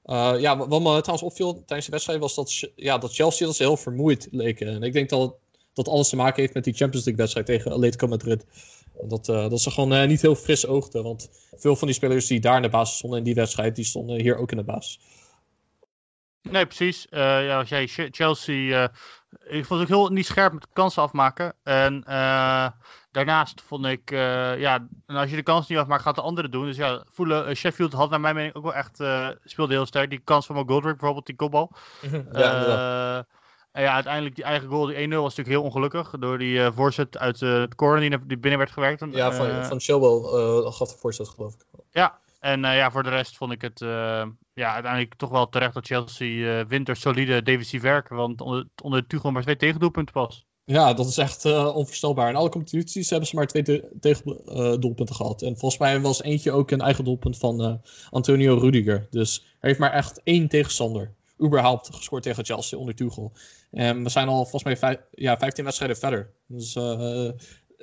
S2: Eh, ja, wat me trouwens opviel tijdens de wedstrijd was dat, ja, dat Chelsea dat ze heel vermoeid leken. En ik denk dat dat alles te maken heeft met die Champions League wedstrijd tegen Atletico Madrid. Dat, eh, dat ze gewoon eh, niet heel fris oogden. Want veel van die spelers die daar in de basis stonden in die wedstrijd, die stonden hier ook in de basis.
S1: Nee, precies. Eh, ja, als jij Ch- Chelsea. eh, ik vond het ook heel niet scherp met kansen afmaken. En eh, daarnaast vond ik. ja, en als je de kans niet afmaakt, gaat de andere doen. Dus ja, voelen, Sheffield had naar mijn mening ook wel echt. speelde heel sterk. Die kans van McGoldrick bijvoorbeeld, die kopbal. Eh, en ja, uiteindelijk die eigen goal, die 1-0, was natuurlijk heel ongelukkig. Door die voorzet uit het corner die, binnen werd gewerkt.
S2: Ja, van, van Chilwell eh gaf de voorzet, geloof ik.
S1: En eh, ja, voor de rest vond ik het eh, ja, uiteindelijk toch wel terecht dat Chelsea eh wint door solide defensief werken. Want onder, onder Tuchel maar twee tegendoelpunten pas.
S2: Ja, dat is echt eh, onvoorstelbaar. In alle competities hebben ze maar twee te- tegen eh, doelpunten gehad. En volgens mij was eentje ook een eigen doelpunt van eh, Antonio Rudiger. Dus hij heeft maar echt één tegenstander überhaupt gescoord tegen Chelsea onder Tuchel. En we zijn al volgens mij ja, 15 wedstrijden verder. Dus eh,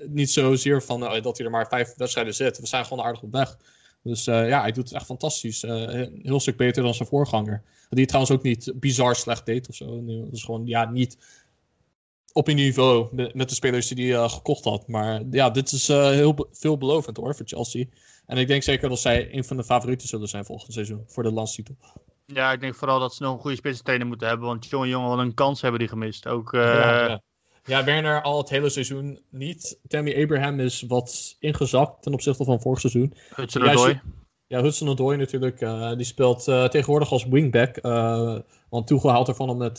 S2: niet zozeer van eh, dat hij er maar vijf wedstrijden zit. We zijn gewoon aardig op weg. Dus eh, ja, hij doet het echt fantastisch. Eh, een heel stuk beter dan zijn voorganger. Die het trouwens ook niet bizar slecht deed of zo. Dat is gewoon ja, niet op een niveau met, de spelers die hij eh, gekocht had. Maar ja, dit is heel be- veelbelovend hoor voor Chelsea. En ik denk zeker dat zij een van de favorieten zullen zijn volgend seizoen voor de landstitel.
S1: Ja, ik denk vooral dat ze nog een goede spitsentrainer moeten hebben. Want jonge jongen, wat een kans hebben die gemist. Ook,
S2: ja, ja. Ja, Werner al het hele seizoen niet. Tammy Abraham is wat ingezakt ten opzichte van vorig seizoen.
S1: Hudson Odoi.
S2: Ja, Hudson Odoi natuurlijk, eh, die speelt eh, tegenwoordig als wingback. eh, want Tuchel haalt ervan om met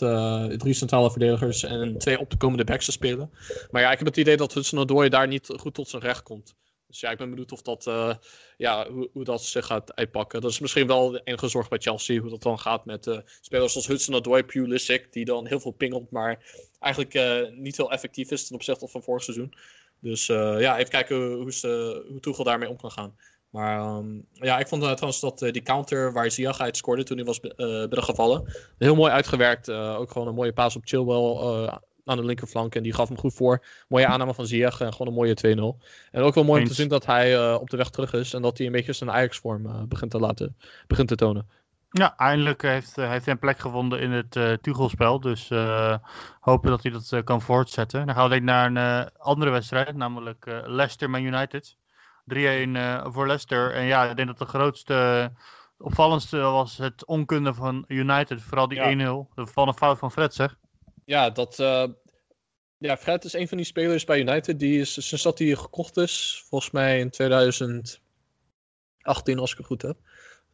S2: drie centrale verdedigers en twee opkomende backs te spelen. Maar ja, ik heb het idee dat Hudson Odoi daar niet goed tot zijn recht komt. Dus ja, ik ben benieuwd of dat, ja, hoe, hoe dat zich gaat uitpakken. Dat is misschien wel de enige zorg bij Chelsea, hoe dat dan gaat met spelers zoals Hudson Odoi, Pulisic, die dan heel veel pingelt, maar eigenlijk eh, niet heel effectief is ten opzichte van vorig seizoen. Dus eh, ja, even kijken hoe, ze, hoe Tuchel daarmee om kan gaan. Maar ehm, ja, ik vond eh, trouwens dat die counter waar Ziyech uit scoorde toen hij was eh binnengevallen, heel mooi uitgewerkt. Ook gewoon een mooie paas op Chilwell aan de linkerflank en die gaf hem goed voor. Mooie aanname van Ziyech en gewoon een mooie 2-0. En ook wel mooi om te zien dat hij op de weg terug is en dat hij een beetje zijn Ajax-vorm begint te laten, begint te tonen.
S1: Ja, eindelijk heeft, eh, heeft hij een plek gevonden in het eh Tuchelspel. Dus eh, hopen dat hij dat kan voortzetten. Dan gaan we denk naar een andere wedstrijd, namelijk Leicester Man United. 3-1 eh, voor Leicester. En ja, ik denk dat de grootste, opvallendste was het onkunde van United. Vooral die
S2: Ja.
S1: 1-0. Dat van een fout van Fred, zeg.
S2: Ja, dat. ja, Fred is een van die spelers bij United. Die is sinds dat hij gekocht is, volgens mij in 2018, als ik het goed heb.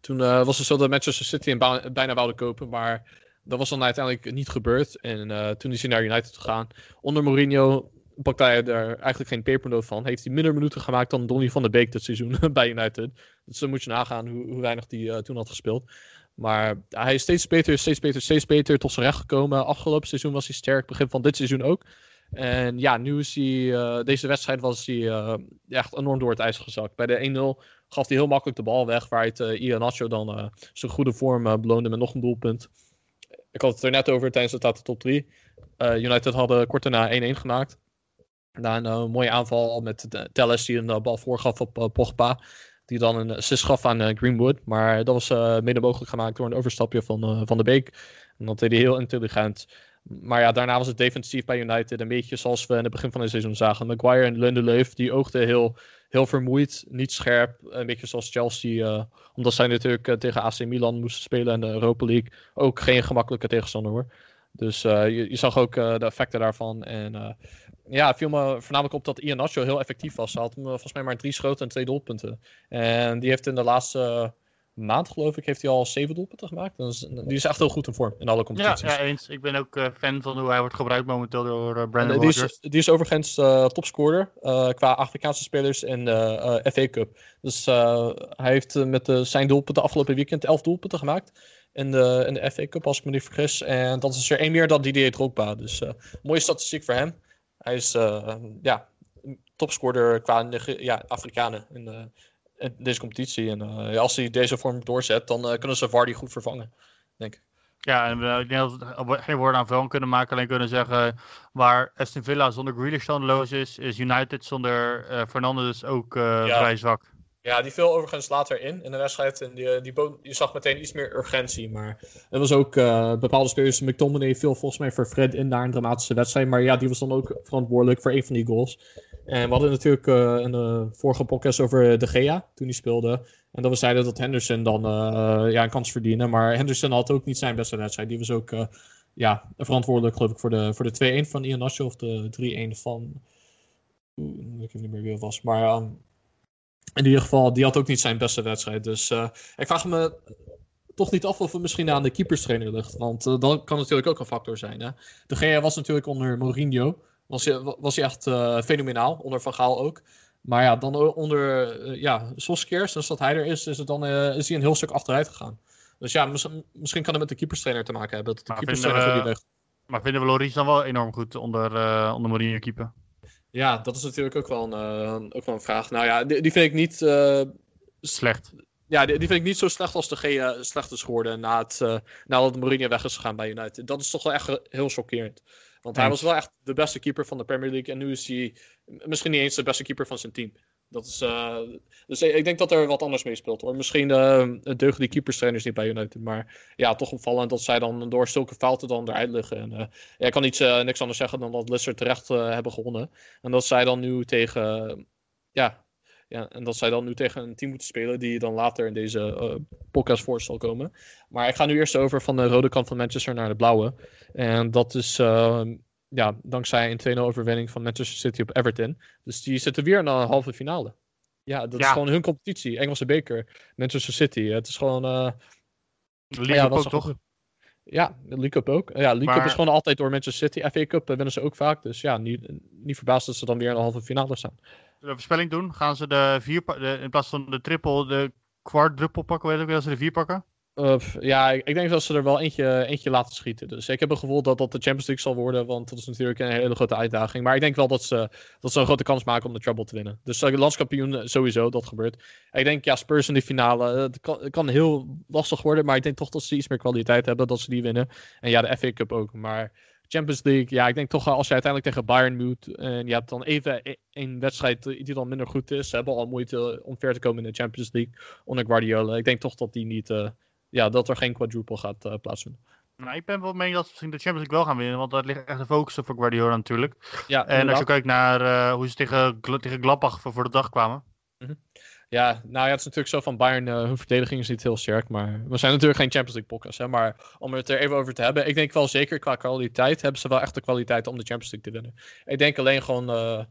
S2: Toen eh, was het zo dat Manchester City hem bijna wouden kopen, maar dat was dan uiteindelijk niet gebeurd. En eh, toen is hij naar United gegaan. Onder Mourinho pakte hij er eigenlijk geen pepernoot van. Heeft hij minder minuten gemaakt dan Donny van de Beek dit seizoen bij United. Dus dan moet je nagaan hoe, hoe weinig hij eh, toen had gespeeld. Maar hij is steeds beter, steeds beter, steeds beter tot zijn recht gekomen. Afgelopen seizoen was hij sterk, begin van dit seizoen ook. En ja, nu is hij, deze wedstrijd was hij echt enorm door het ijs gezakt. Bij de 1-0 gaf hij heel makkelijk de bal weg, waar het uh, Ian Nacho dan eh, zijn goede vorm eh, beloonde met nog een doelpunt. Ik had het er net over tijdens de top 3. Eh, United hadden kort daarna 1-1 gemaakt. Na een eh, mooie aanval met Telles die een eh, bal voorgaf op eh, Pogba. Die dan een assist gaf aan eh, Greenwood. Maar dat was eh mede mogelijk gemaakt door een overstapje van, eh, van de Beek. En dat deed hij heel intelligent. Maar ja, daarna was het defensief bij United een beetje zoals we in het begin van het seizoen zagen. Maguire en Lindelöf, die oogden heel, heel vermoeid, niet scherp. Een beetje zoals Chelsea, eh, omdat zij natuurlijk eh, tegen AC Milan moesten spelen in de Europa League. Ook geen gemakkelijke tegenstander hoor. Dus eh, je, zag ook de effecten daarvan. En ja, het viel me voornamelijk op dat Ian Nacho heel effectief was. Hij had volgens mij maar drie schoten en twee doelpunten. En die heeft in de laatste maand, geloof ik, heeft hij al zeven doelpunten gemaakt. Dus, die is echt heel goed in vorm in alle
S1: Ja,
S2: competities.
S1: ja, eens. Ik ben ook eh, fan van hoe hij wordt gebruikt momenteel door eh,
S2: En,
S1: Brandon
S2: eh, die, is, die is overigens eh, topscorer eh, qua Afrikaanse spelers in de eh, FA Cup. Dus eh, hij heeft eh, met zijn doelpunten afgelopen weekend 11 doelpunten gemaakt in de, in de FA Cup, als ik me niet vergis. En dat is er één meer dan Didier Drogba. Dus eh, mooie statistiek voor hem. Hij is eh, ja, topscorer qua ja, Afrikanen in, eh, in deze competitie. En eh, als hij deze vorm doorzet, dan eh, kunnen ze Vardy goed vervangen, denk ik.
S1: Ja, en eh, ik denk dat we geen woorden aan vuil kunnen maken. Alleen kunnen zeggen waar Aston Villa zonder Grealish standloos is, is United zonder eh Fernandes ook
S2: Ja.
S1: vrij zwak.
S2: Ja, die viel overigens later in in de wedstrijd. En die, die je zag meteen iets meer urgentie. Maar er was ook bepaalde spelers. McTominay viel volgens mij voor Fred in naar een dramatische wedstrijd. Maar ja, die was dan ook verantwoordelijk voor een van die goals. En we hadden natuurlijk eh in de vorige podcast over De Gea toen hij speelde. En dat we zeiden dat Henderson dan eh, ja, een kans verdiende. Maar Henderson had ook niet zijn beste wedstrijd. Die was ook eh, ja, verantwoordelijk geloof ik voor de, voor de 2-1 van Ian. Of de 3-1 van... Ik weet niet meer wie het was. Maar ehm, in ieder geval, die had ook niet zijn beste wedstrijd. Dus eh, ik vraag me toch niet af of het misschien aan de keeperstrainer ligt. Want eh, dat kan natuurlijk ook een factor zijn. Hè? De Gea was natuurlijk onder Mourinho. Was hij, was hij echt eh, fenomenaal. Onder Van Gaal ook. Maar ja, dan onder uh, ja, Solskjaer, sinds dat hij er is, is, het dan, eh, is hij een heel stuk achteruit gegaan. Dus ja, mis- misschien kan het met de keeperstrainer te maken hebben. Dat de
S1: Maar
S2: keeperstrainer
S1: vinden we-. Maar vinden we Loris dan wel enorm goed onder, eh onder Mourinho keeper?
S2: Ja, dat is natuurlijk ook wel een, eh, ook wel een vraag. Nou ja, die, die vind ik niet... eh,
S1: Slecht.
S2: Ja, die, die vind ik niet zo slecht als de G eh, slecht is geworden na het, eh, nadat Mourinho weg is gegaan bij United. Dat is toch wel echt eh, heel chockerend. Want hij was wel echt de beste keeper van de Premier League. En nu is hij misschien niet eens de beste keeper van zijn team. Dat is, eh, dus ik denk dat er wat anders mee speelt hoor. Misschien eh deugen die keeperstrainers niet bij United. Maar ja, toch opvallend dat zij dan door zulke fouten dan eruit liggen. En, eh, ja, ik kan niet, eh, niks anders zeggen dan dat Leicester terecht hebben gewonnen. En dat zij dan nu tegen... ja, ja, en dat zij dan nu tegen een team moeten spelen die dan later in deze eh, podcast voor zal komen. Maar ik ga nu eerst over van de rode kant van Manchester naar de blauwe. En dat is eh, ja, dankzij een 2-0 overwinning van Manchester City op Everton. Dus die zitten weer in een halve finale. Ja, dat is gewoon hun competitie. Engelse beker. Manchester City. Het is gewoon...
S1: League
S2: ja, dat is
S1: toch?
S2: goed. ja, de League Cup ook. Ja, League Cup is gewoon altijd door Manchester City. FA Cup winnen ze ook vaak. Dus ja, niet, niet verbaasd dat ze dan weer in de halve finale staan.
S1: De voorspelling doen. Gaan ze de vier de, in plaats van de triple, de quadruple pakken? Weet ik wel, ze de vier pakken?
S2: Pff, ja, ik, denk dat ze er wel eentje, eentje laten schieten. Dus ik heb het gevoel dat dat de Champions League zal worden. Want dat is natuurlijk een hele grote uitdaging. Maar ik denk wel dat ze, dat ze een grote kans maken om de treble te winnen. Dus uh, landskampioen eh, sowieso, dat gebeurt. Ik denk, ja, Spurs in de finale. eh, Het kan, het kan heel lastig worden. Maar ik denk toch dat ze iets meer kwaliteit hebben. Dat ze die winnen. En ja, de FA Cup ook. Maar Champions League, ja, ik denk toch wel als je uiteindelijk tegen Bayern moet. En je hebt dan even e- een wedstrijd die dan minder goed is. Ze hebben al moeite om ver te komen in de Champions League. Onder Guardiola. Ik denk toch dat die niet. Uh, ja, dat er geen quadruple gaat uh, plaatsvinden.
S1: Nou, ik ben wel mening dat ze misschien de Champions League wel gaan winnen, want dat ligt echt de focus op voor Guardiola natuurlijk.
S2: Ja,
S1: en als je kijkt naar uh, hoe ze tegen, tegen Gladbach voor, voor de dag kwamen.
S2: Ja, nou ja, het is natuurlijk zo van Bayern, uh, hun verdediging is niet heel sterk, maar we zijn natuurlijk geen Champions League podcast, hè, maar om het er even over te hebben, ik denk wel zeker qua kwaliteit hebben ze wel echt de kwaliteit om de Champions League te winnen. Ik denk alleen gewoon uh,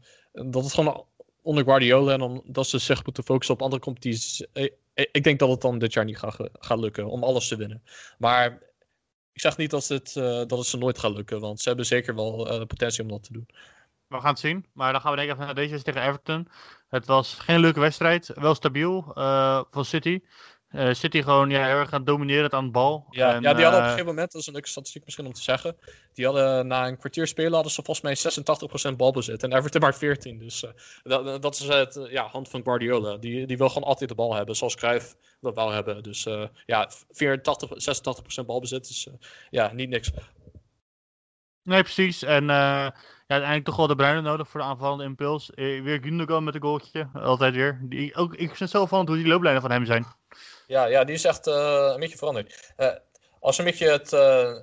S2: dat het gewoon onder Guardiola en omdat ze zich moeten focussen op andere competities, ik, ik denk dat het dan dit jaar niet gaat, gaat lukken om alles te winnen. Maar ik zeg niet dat het, eh, dat het ze nooit gaat lukken, want ze hebben zeker wel eh, potentie om dat te doen.
S1: We gaan het zien. Maar dan gaan we denk ik even deze wedstrijd tegen Everton. Het was geen leuke wedstrijd. Wel stabiel eh, van City. Eh, City gewoon ja, heel erg aan het domineren aan de bal.
S2: Ja,
S1: En,
S2: ja, die hadden op een
S1: eh,
S2: gegeven moment, dat is een leuke statistiek misschien om te zeggen. Die hadden na een kwartier spelen hadden ze volgens mij 86% balbezit. En Everton maar 14. Dus dat, dat is het ja, hand van Guardiola. Die, die wil gewoon altijd de bal hebben, zoals Cruijff dat wou hebben. Dus ja, 84, 86% balbezit is ja, niet niks.
S1: Nee, precies. En eh, ja, uiteindelijk toch wel de Bruine nodig voor de aanvallende impuls. Eh, weer Gundogan met een goaltje. Altijd weer. Die, ook, ik vind zo opvallend hoe die looplijnen van hem zijn.
S2: Ja, ja, die is echt eh, een beetje veranderd. Als een beetje het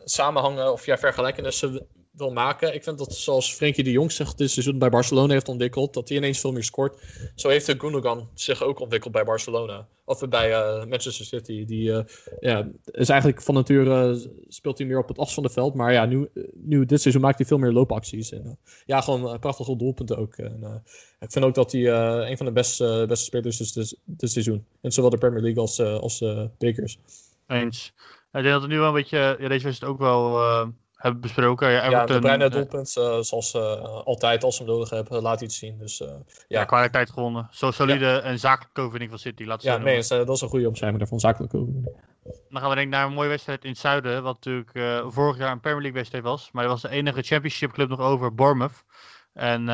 S2: samenhangen of ja, vergelijkenissen wil maken. Ik vind dat zoals Frenkie de Jong zich dit seizoen bij Barcelona heeft ontwikkeld, dat hij ineens veel meer scoort. Zo heeft de Gundogan zich ook ontwikkeld bij Barcelona. Of bij eh, Manchester City. Die eh, ja, is eigenlijk van nature eh, speelt hij meer op het as van het veld. Maar ja, nu, nu dit seizoen maakt hij veel meer loopacties. En, ja, gewoon prachtige doelpunten ook. En, ik vind ook dat hij een van de beste, beste spelers is dit, seizoen. In zowel de Premier League als, als bekers.
S1: Eens. Ik denk dat we nu wel een beetje, ja, deze wedstrijd ook wel hebben besproken. Ja,
S2: Ja,
S1: Everton,
S2: de Bruine
S1: eh,
S2: doelpunt, eh, zoals eh, altijd, als ze hem nodig hebben, laat iets zien. Dus eh,
S1: ja,
S2: ja,
S1: kwaliteit gewonnen. Zo solide en zakelijk overwinning van City. Laat
S2: ja nee, dat is een goede omschrijving daarvan, zakelijk ook.
S1: Dan gaan we denk ik naar een mooie wedstrijd in het zuiden. Wat natuurlijk vorig jaar een Premier League wedstrijd was. Maar dat was de enige championship club nog over, Bournemouth. En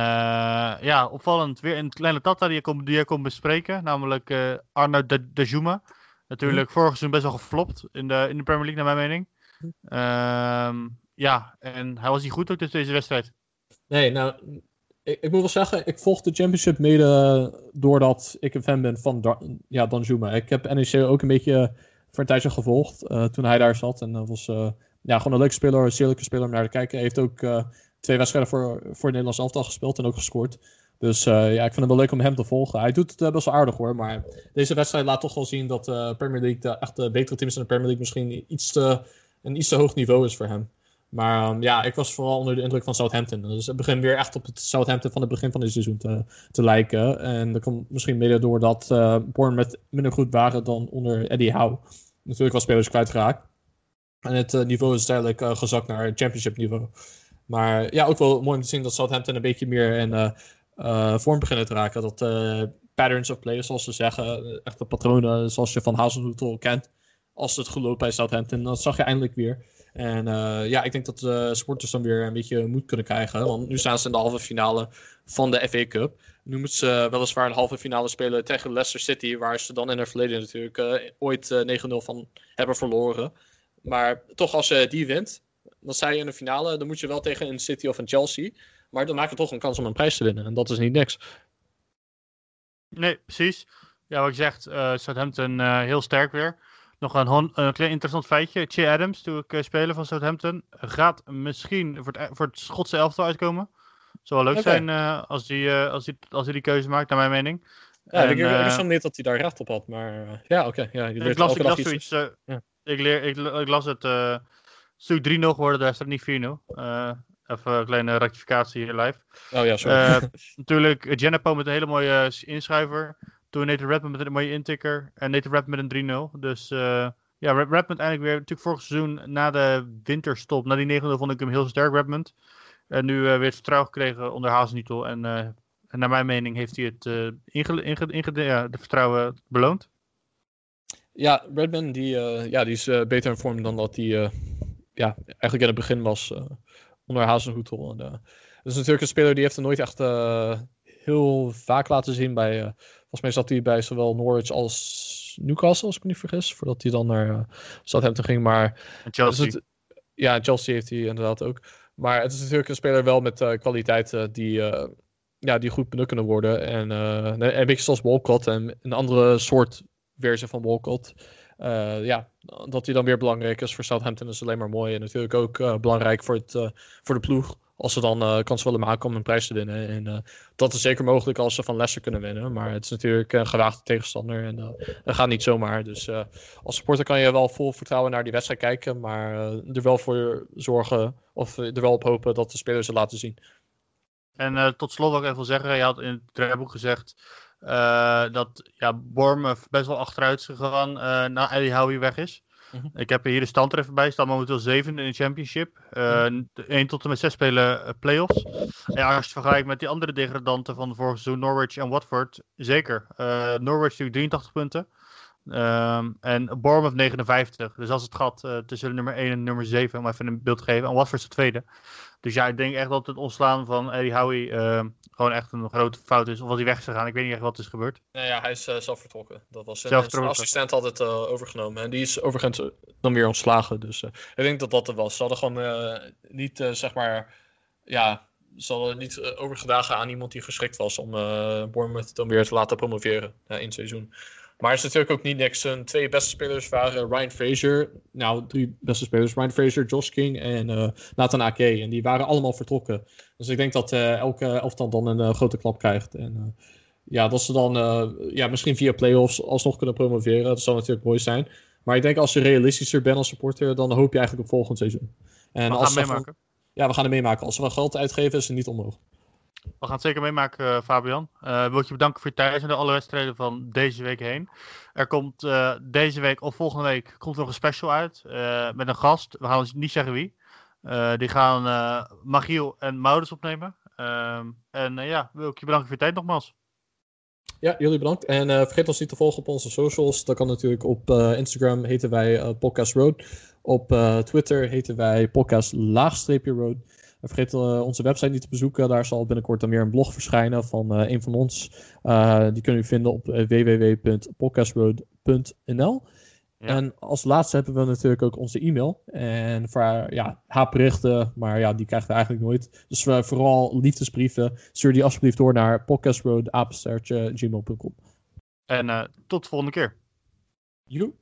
S1: ja, opvallend weer een kleine tata die je kon, die je kon bespreken. Namelijk Arno de, de Juma. Natuurlijk vorig seizoen best wel geflopt in de, in de Premier League naar mijn mening. Ehm, ja, en hij was niet goed ook deze wedstrijd.
S2: Nee, nou, ik, ik moet wel zeggen, ik volg de championship mede doordat ik een fan ben van Dar- ja, Danjuma. Ik heb NEC ook een beetje voor een tijdje gevolgd eh, toen hij daar zat. En dat was eh, ja, gewoon een leuke speler, een zeerlijke speler om naar te kijken. Hij heeft ook eh, twee wedstrijden voor, voor het Nederlands elftal gespeeld en ook gescoord. Dus ja, ik vind het wel leuk om hem te volgen. Hij doet het best wel aardig hoor, maar deze wedstrijd laat toch wel zien dat de Premier League, de echt de betere teams in de Premier League, misschien iets een iets te hoog niveau is voor hem. Maar ehm, ja, ik was vooral onder de indruk van Southampton. Dus het begint weer echt op het Southampton van het begin van dit seizoen te, te lijken. En dat komt misschien mede doordat uh, Bournemouth minder goed waren dan onder Eddie Howe. Natuurlijk wel spelers kwijtgeraakt. En het uh, niveau is duidelijk uh, gezakt naar championship niveau. Maar ja, ook wel mooi om te zien dat Southampton een beetje meer in vorm beginnen te raken. Dat patterns of play, zoals ze zeggen, echte patronen zoals je van Hazelhotel kent. Als het goed loopt bij Southampton, dat zag je eindelijk weer. En uh, ja, ik denk dat de sporters dan weer een beetje moed kunnen krijgen. Want nu staan ze in de halve finale van de FA Cup. Nu moeten ze weliswaar een halve finale spelen tegen Leicester City. Waar ze dan in het verleden natuurlijk ooit uh, 9-0 van hebben verloren. Maar toch, als je die wint, dan sta je in de finale. Dan moet je wel tegen een City of een Chelsea. Maar dan maak je toch een kans om een prijs te winnen. En dat is niet niks.
S1: Nee, precies. Ja, wat ik zeg, Southampton heel sterk weer. Nog een, een klein interessant feitje. Che Adams, toen ik uh, speler van Southampton, gaat misschien voor het, voor het Schotse elftal uitkomen. Zou wel leuk okay. zijn uh, als hij uh, als die, als die, die keuze maakt, naar mijn mening.
S2: Ja, en, ik, wist niet dat hij daar recht op had, maar ja, oké. Okay. Ja,
S1: ik las, ik las zoiets. Ja. ik, leer, ik, ik, las het stuk 3-0 geworden, daar staat niet 4-0. even een kleine rectificatie hier live.
S2: Oh ja, sorry.
S1: natuurlijk, Genepo met een hele mooie inschrijver. Toen Nathan Redmond met een mooie intikker. En Nathan Redmond met een 3-0. Dus uh, ja, Redmond eigenlijk weer. Natuurlijk vorig seizoen na de winterstop. Na die 9-0 vond ik hem heel sterk, Redmond. En nu uh, weer het vertrouwen gekregen onder Hazelnietel. En, uh, en naar mijn mening heeft hij het inge, inge, inge, ja, de vertrouwen beloond.
S2: Ja, Redmond die, ja, die is beter in vorm dan dat hij ja, eigenlijk in het begin was onder Hazelhoetel. En, dat is natuurlijk een speler die heeft er nooit echt heel vaak laten zien bij... uh, Volgens mij zat hij bij zowel Norwich als Newcastle, als ik me niet vergis. Voordat hij dan naar uh, Southampton ging. Maar
S1: en Chelsea.
S2: Het, ja, Chelsea heeft hij inderdaad ook. Maar het is natuurlijk een speler wel met uh, kwaliteiten die, uh, ja, die goed benut kunnen worden. En een beetje zoals Walcott en een andere soort versie van Walcott. ja, dat hij dan weer belangrijk is voor Southampton is alleen maar mooi. En natuurlijk ook belangrijk voor, het, voor de ploeg als ze dan uh, kans willen maken om een prijs te winnen. En uh, dat is zeker mogelijk als ze van Leicester kunnen winnen. Maar het is natuurlijk een gewaagde tegenstander en dat gaat niet zomaar. Dus als supporter kan je wel vol vertrouwen naar die wedstrijd kijken. Maar er wel voor zorgen of er wel op hopen dat de spelers het laten zien.
S1: En tot slot wil ik even zeggen, je had in het draaiboek gezegd eh, dat ja, Bournemouth best wel achteruit is gegaan eh na Eddie Howe weg is.
S2: Mhm.
S1: Ik heb hier de stand er even bij. Staan momenteel zeven in de championship. Eh 1 tot en met 6 spelen eh, playoffs. Ja, als je het vergelijkt met die andere degradanten van de vorige seizoen, Norwich en Watford, zeker. Eh, Norwich natuurlijk 83 punten. Ehm, en Bournemouth 59. Dus dat is het gat eh, tussen nummer 1 en nummer 7, om even een beeld te geven. En Watford is de tweede. Dus ja, ik denk echt dat het ontslaan van Eddie Howe ehm, gewoon echt een grote fout is. Of dat hij weg is gegaan. Ik weet niet echt wat is gebeurd.
S5: Nee, ja, hij is eh, zelf vertrokken. Dat was
S1: Zelf
S5: zijn assistent had het eh, overgenomen. En die is overigens eh, dan weer ontslagen. Dus eh, ik denk dat dat het was. Ze hadden gewoon eh, niet, eh, zeg maar, ja, ze hadden niet eh, overgedragen aan iemand die geschikt was om eh Bournemouth dan weer te laten promoveren in het seizoen. Maar het is natuurlijk ook niet niks. Zijn twee beste spelers waren Ryan Fraser.
S2: Nou, drie beste spelers. Ryan Fraser, Josh King en eh, Nathan Ake. En die waren allemaal vertrokken. Dus ik denk dat eh, elke elftal dan een eh, grote klap krijgt. En ja, dat ze dan ja, misschien via playoffs alsnog kunnen promoveren. Dat zou natuurlijk mooi zijn. Maar ik denk als je realistischer bent als supporter, dan hoop je eigenlijk op volgend seizoen. En
S1: We
S2: als
S1: gaan
S2: ze
S1: meemaken.
S2: Ja, we gaan het meemaken. Als we wel geld uitgeven, is het niet onmogelijk.
S1: We gaan het zeker meemaken, eh, Fabian. Eh wil ik je bedanken voor je tijd en de alle wedstrijden van deze week heen. Er komt eh, deze week of volgende week komt nog een special uit met een gast. We gaan niet zeggen wie. Die gaan Magiel en Maurits opnemen. Ehm, en ja, wil ik je bedanken voor je tijd nogmaals.
S2: Ja, jullie bedankt. En vergeet ons niet te volgen op onze socials. Dat kan natuurlijk op Instagram heten wij Podcast Road. Op Twitter heten wij Podcast Laagstreepje Road. En vergeet eh, onze website niet te bezoeken. Daar zal binnenkort dan weer een blog verschijnen van eh, een van ons. Eh, die kunnen u vinden op www.podcastroad.nl.
S1: Ja.
S2: En als laatste hebben we natuurlijk ook onze e-mail. En voor ja, haatberichten, maar ja, die krijgen we eigenlijk nooit. Dus vooral liefdesbrieven, stuur die alsjeblieft door naar podcastroad.gmail.com.
S1: En tot de volgende keer.
S2: Joe.